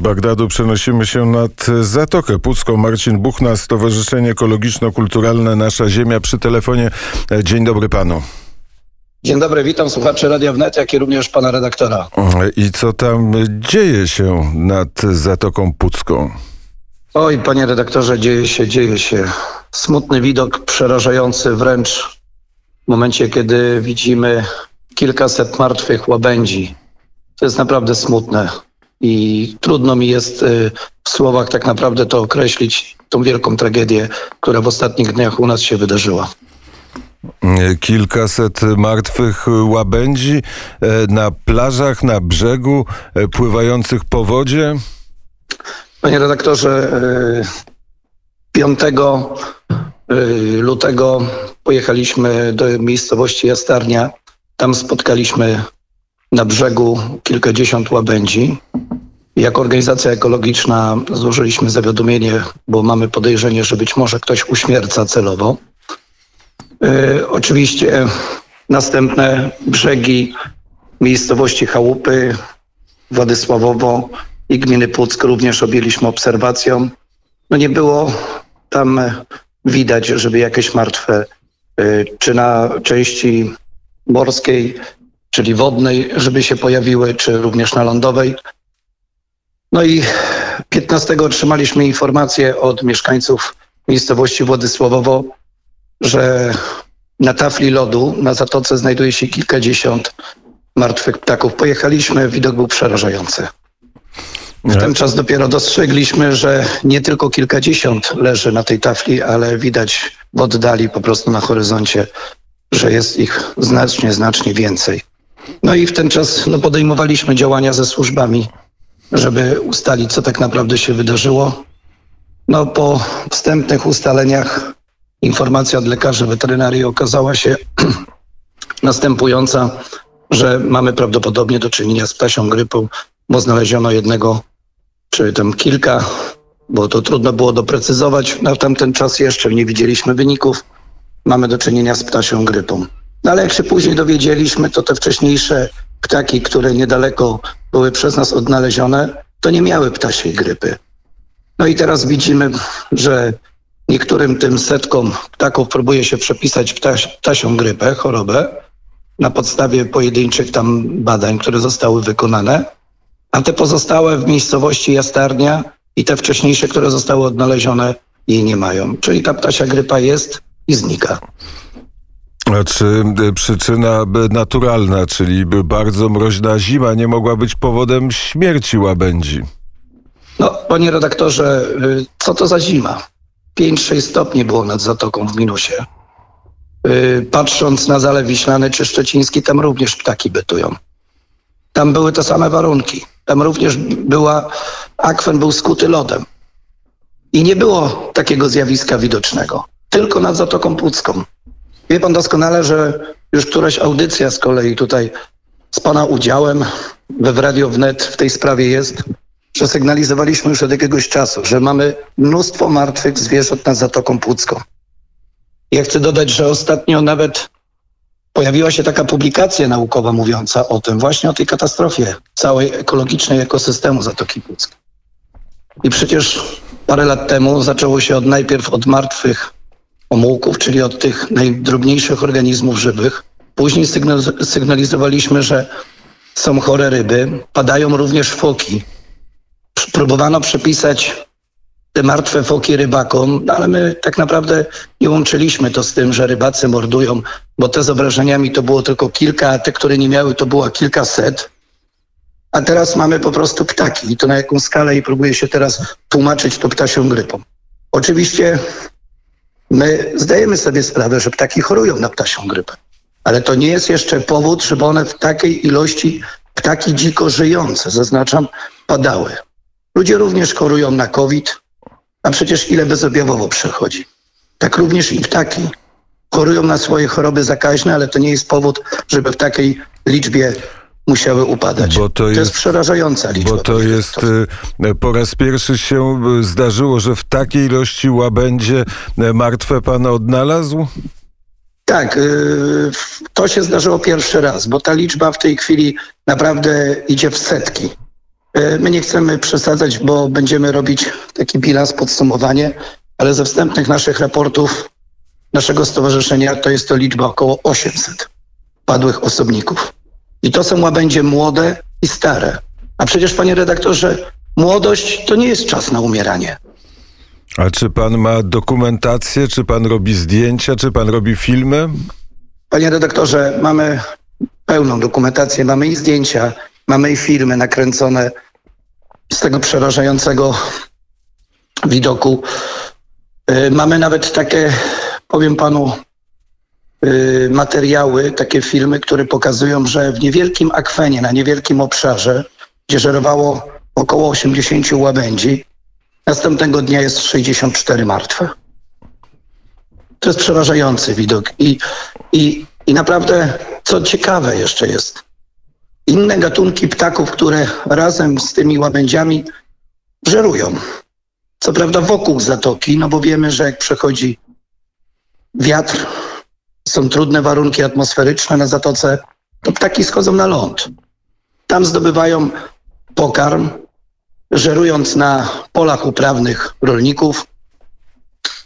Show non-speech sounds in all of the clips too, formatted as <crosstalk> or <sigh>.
Bagdadu przenosimy się nad Zatokę Pucką. Marcin Buchna, Stowarzyszenie Ekologiczno-Kulturalne Nasza Ziemia przy telefonie. Dzień dobry panu. Dzień dobry, witam słuchaczy Radia Wnet, jak i również pana redaktora. I co tam dzieje się nad Zatoką Pucką? Oj, panie redaktorze, dzieje się, dzieje się. Smutny widok, przerażający wręcz w momencie, kiedy widzimy kilkaset martwych łabędzi. To jest naprawdę smutne i trudno mi jest y, w słowach tak naprawdę to określić, tą wielką tragedię, która w ostatnich dniach u nas się wydarzyła. Kilkaset martwych łabędzi e, na plażach, na brzegu, e, pływających po wodzie. Panie redaktorze, 5 y, y, lutego pojechaliśmy do miejscowości Jastarnia. Tam spotkaliśmy na brzegu kilkadziesiąt łabędzi. Jako organizacja ekologiczna złożyliśmy zawiadomienie, bo mamy podejrzenie, że być może ktoś uśmierca celowo. Yy, oczywiście następne brzegi miejscowości Chałupy, Władysławowo i gminy Puck również objęliśmy obserwacją. No nie było tam widać, żeby jakieś martwe, yy, czy na części morskiej, czyli wodnej, żeby się pojawiły, czy również na lądowej. No i 15 otrzymaliśmy informację od mieszkańców miejscowości Władysławowo, że na tafli lodu na zatoce znajduje się kilkadziesiąt martwych ptaków. Pojechaliśmy, widok był przerażający. W ten czas dopiero dostrzegliśmy, że nie tylko kilkadziesiąt leży na tej tafli, ale widać w oddali po prostu na horyzoncie, że jest ich znacznie, znacznie więcej. No i w ten czas no, podejmowaliśmy działania ze służbami, żeby ustalić, co tak naprawdę się wydarzyło. No, po wstępnych ustaleniach informacja od lekarzy weterynarii okazała się <clears throat> następująca, że mamy prawdopodobnie do czynienia z ptasią grypą, bo znaleziono jednego czy tam kilka, bo to trudno było doprecyzować. Na tamten czas jeszcze nie widzieliśmy wyników. Mamy do czynienia z ptasią grypą. No ale jak się później dowiedzieliśmy, to te wcześniejsze ptaki, które niedaleko były przez nas odnalezione, to nie miały ptasiej grypy. No i teraz widzimy, że niektórym tym setkom ptaków próbuje się przepisać ptaś, ptasią grypę, chorobę, na podstawie pojedynczych tam badań, które zostały wykonane, a te pozostałe w miejscowości Jastarnia i te wcześniejsze, które zostały odnalezione, jej nie mają. Czyli ta ptasia grypa jest i znika. Czy y, przyczyna naturalna, czyli bardzo mroźna zima, nie mogła być powodem śmierci łabędzi? No, panie redaktorze, y, co to za zima? 5-6 stopni było nad Zatoką w minusie. Y, patrząc na Zalew Wiślany czy Szczeciński, tam również ptaki bytują. Tam były te same warunki. Tam również była, akwen był skuty lodem. I nie było takiego zjawiska widocznego. Tylko nad Zatoką Pucką. Wie pan doskonale, że już któraś audycja z kolei tutaj z pana udziałem we w Radio Wnet w tej sprawie jest, że sygnalizowaliśmy już od jakiegoś czasu, że mamy mnóstwo martwych zwierząt nad Zatoką Pucką. Ja chcę dodać, że ostatnio nawet pojawiła się taka publikacja naukowa mówiąca o tym, właśnie o tej katastrofie całej ekologicznej ekosystemu Zatoki Puckiej. I przecież parę lat temu zaczęło się od najpierw od martwych omułków, czyli od tych najdrobniejszych organizmów żywych. Później sygnalizowaliśmy, że są chore ryby, padają również foki. Próbowano przepisać te martwe foki rybakom, no ale my tak naprawdę nie łączyliśmy to z tym, że rybacy mordują, bo te z obrażeniami to było tylko kilka, a te, które nie miały, to było kilkaset. A teraz mamy po prostu ptaki i to na jaką skalę i próbuje się teraz tłumaczyć to ptasią grypą. Oczywiście My zdajemy sobie sprawę, że ptaki chorują na ptasią grypę, ale to nie jest jeszcze powód, żeby one w takiej ilości ptaki dziko żyjące, zaznaczam, padały. Ludzie również chorują na COVID, a przecież ile bezobjawowo przechodzi. Tak również i ptaki chorują na swoje choroby zakaźne, ale to nie jest powód, żeby w takiej liczbie musiały upadać. Bo to, to jest, jest, przerażająca liczba. Bo to jest, y, po raz pierwszy się y, zdarzyło, że w takiej ilości łabędzie martwe pan odnalazł? Tak, to się zdarzyło pierwszy raz, bo ta liczba w tej chwili naprawdę idzie w setki. E, My nie chcemy przesadzać, bo będziemy robić taki bilans, podsumowanie, ale ze wstępnych naszych raportów naszego stowarzyszenia to jest to liczba około 800 padłych osobników. I to są łabędzie młode i stare. A przecież, panie redaktorze, młodość to nie jest czas na umieranie. A czy pan ma dokumentację, czy pan robi zdjęcia, czy pan robi filmy? Panie redaktorze, mamy pełną dokumentację, mamy i zdjęcia, mamy i filmy nakręcone z tego przerażającego widoku. Y, Mamy nawet takie, powiem panu, materiały, takie filmy, które pokazują, że w niewielkim akwenie, na niewielkim obszarze, gdzie żerowało około 80 łabędzi, następnego dnia jest 64 martwe. To jest przerażający widok. I, i, I naprawdę, co ciekawe jeszcze jest, inne gatunki ptaków, które razem z tymi łabędziami żerują. Co prawda wokół zatoki, no bo wiemy, że jak przechodzi wiatr, są trudne warunki atmosferyczne na zatoce, to ptaki schodzą na ląd. Tam zdobywają pokarm, żerując na polach uprawnych rolników.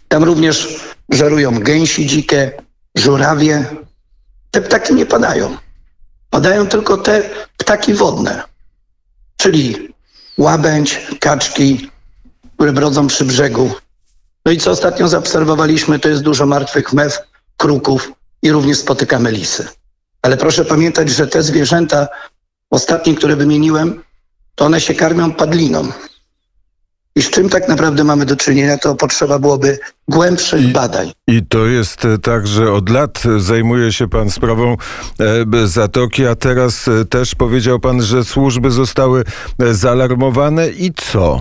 Tam również żerują gęsi dzikie, żurawie. Te ptaki nie padają. Padają tylko te ptaki wodne, czyli łabędź, kaczki, które brodzą przy brzegu. No i co ostatnio zaobserwowaliśmy, to jest dużo martwych mew, kruków i również spotykamy lisy. Ale proszę pamiętać, że te zwierzęta, ostatnie, które wymieniłem, to one się karmią padliną. I z czym tak naprawdę mamy do czynienia, to potrzeba byłoby głębszych I- badań. I to jest e, tak, że od lat zajmuje się pan sprawą e, Zatoki, a teraz e, też powiedział pan, że służby zostały e, zaalarmowane i co?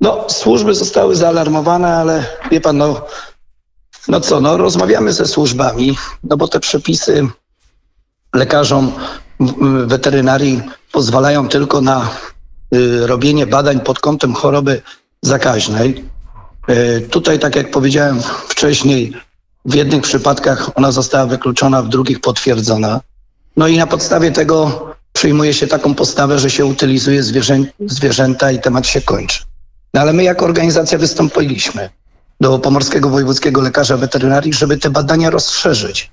No, służby zostały zaalarmowane, ale wie pan, no, no co, no rozmawiamy ze służbami, no bo te przepisy lekarzom weterynarii pozwalają tylko na y, robienie badań pod kątem choroby zakaźnej. Y, tutaj, tak jak powiedziałem wcześniej, w jednych przypadkach ona została wykluczona, w drugich potwierdzona. No i na podstawie tego przyjmuje się taką postawę, że się utylizuje zwierzę, zwierzęta i temat się kończy. No ale my jako organizacja wystąpiliśmy do Pomorskiego Wojewódzkiego Lekarza Weterynarii, żeby te badania rozszerzyć.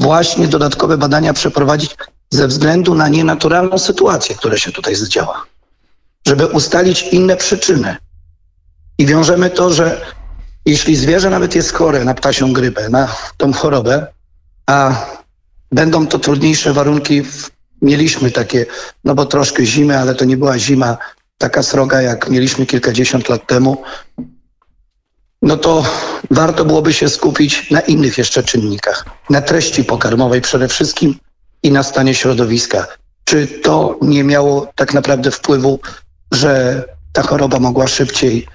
Właśnie dodatkowe badania przeprowadzić ze względu na nienaturalną sytuację, która się tutaj zdziała. Żeby ustalić inne przyczyny. I wiążemy to, że jeśli zwierzę nawet jest chore na ptasią grypę, na tą chorobę, a będą to trudniejsze warunki, mieliśmy takie, no bo troszkę zimy, ale to nie była zima taka sroga, jak mieliśmy kilkadziesiąt lat temu, no to warto byłoby się skupić na innych jeszcze czynnikach. Na treści pokarmowej przede wszystkim i na stanie środowiska. Czy to nie miało tak naprawdę wpływu, że ta choroba mogła szybciej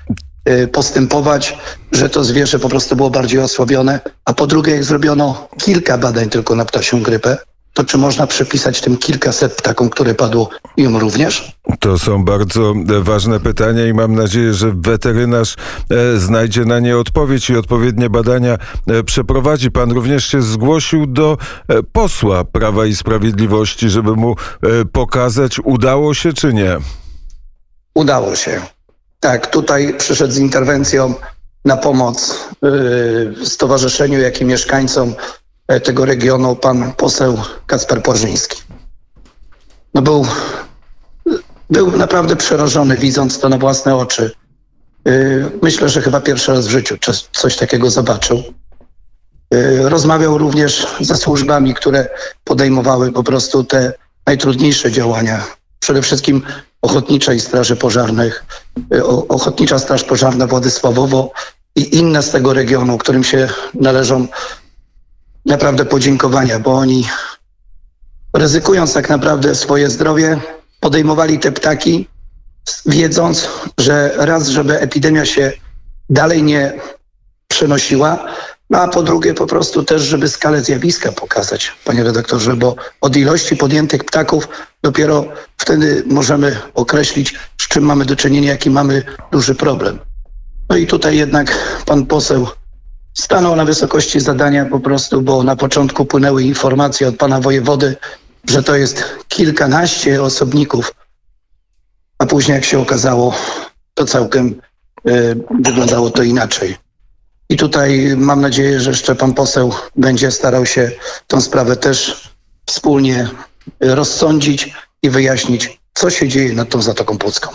y, postępować, że to zwierzę po prostu było bardziej osłabione, a po drugie, jak zrobiono kilka badań tylko na ptasią grypę, to czy można przypisać tym kilkaset ptakom, które padło im również? To są bardzo e, ważne pytania i mam nadzieję, że weterynarz e, znajdzie na nie odpowiedź i odpowiednie badania e, przeprowadzi. Pan również się zgłosił do posła Prawa i Sprawiedliwości, żeby mu pokazać, udało się czy nie. Udało się. Tak, tutaj przyszedł z interwencją na pomoc yy, stowarzyszeniu, jak i mieszkańcom tego regionu pan poseł Kacper Płażyński. No był, był naprawdę przerażony, widząc to na własne oczy. Yy, myślę, że chyba pierwszy raz w życiu coś, takiego zobaczył. Yy, rozmawiał również ze służbami, które podejmowały po prostu te najtrudniejsze działania. Przede wszystkim Ochotniczej Straży Pożarnych, Ochotnicza Straż Pożarna Władysławowo i inne z tego regionu, którym się należą naprawdę podziękowania, bo oni ryzykując tak naprawdę swoje zdrowie, podejmowali te ptaki, wiedząc, że raz, żeby epidemia się dalej nie przenosiła, no a po drugie po prostu też, żeby skalę zjawiska pokazać, panie redaktorze, bo od ilości podjętych ptaków dopiero wtedy możemy określić, z czym mamy do czynienia, jaki mamy duży problem. No i tutaj jednak pan poseł stanął na wysokości zadania po prostu, bo na początku płynęły informacje od pana wojewody, że to jest kilkanaście osobników a później jak się okazało, to całkiem y, wyglądało to inaczej. I tutaj mam nadzieję, że jeszcze pan poseł będzie starał się tą sprawę też wspólnie y, rozsądzić i wyjaśnić, co się dzieje nad tą Zatoką Pucką.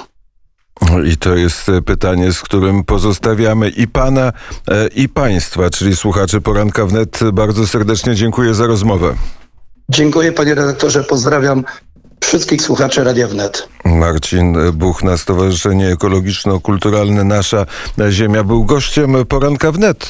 I to jest e, pytanie, z którym pozostawiamy i pana, e, i państwa, czyli słuchaczy poranka wnet. Bardzo serdecznie dziękuję za rozmowę. Dziękuję panie redaktorze, pozdrawiam wszystkich słuchaczy Radia Wnet. Marcin Buchna, Stowarzyszenie Ekologiczno-Kulturalne Nasza Ziemia był gościem poranka wnet.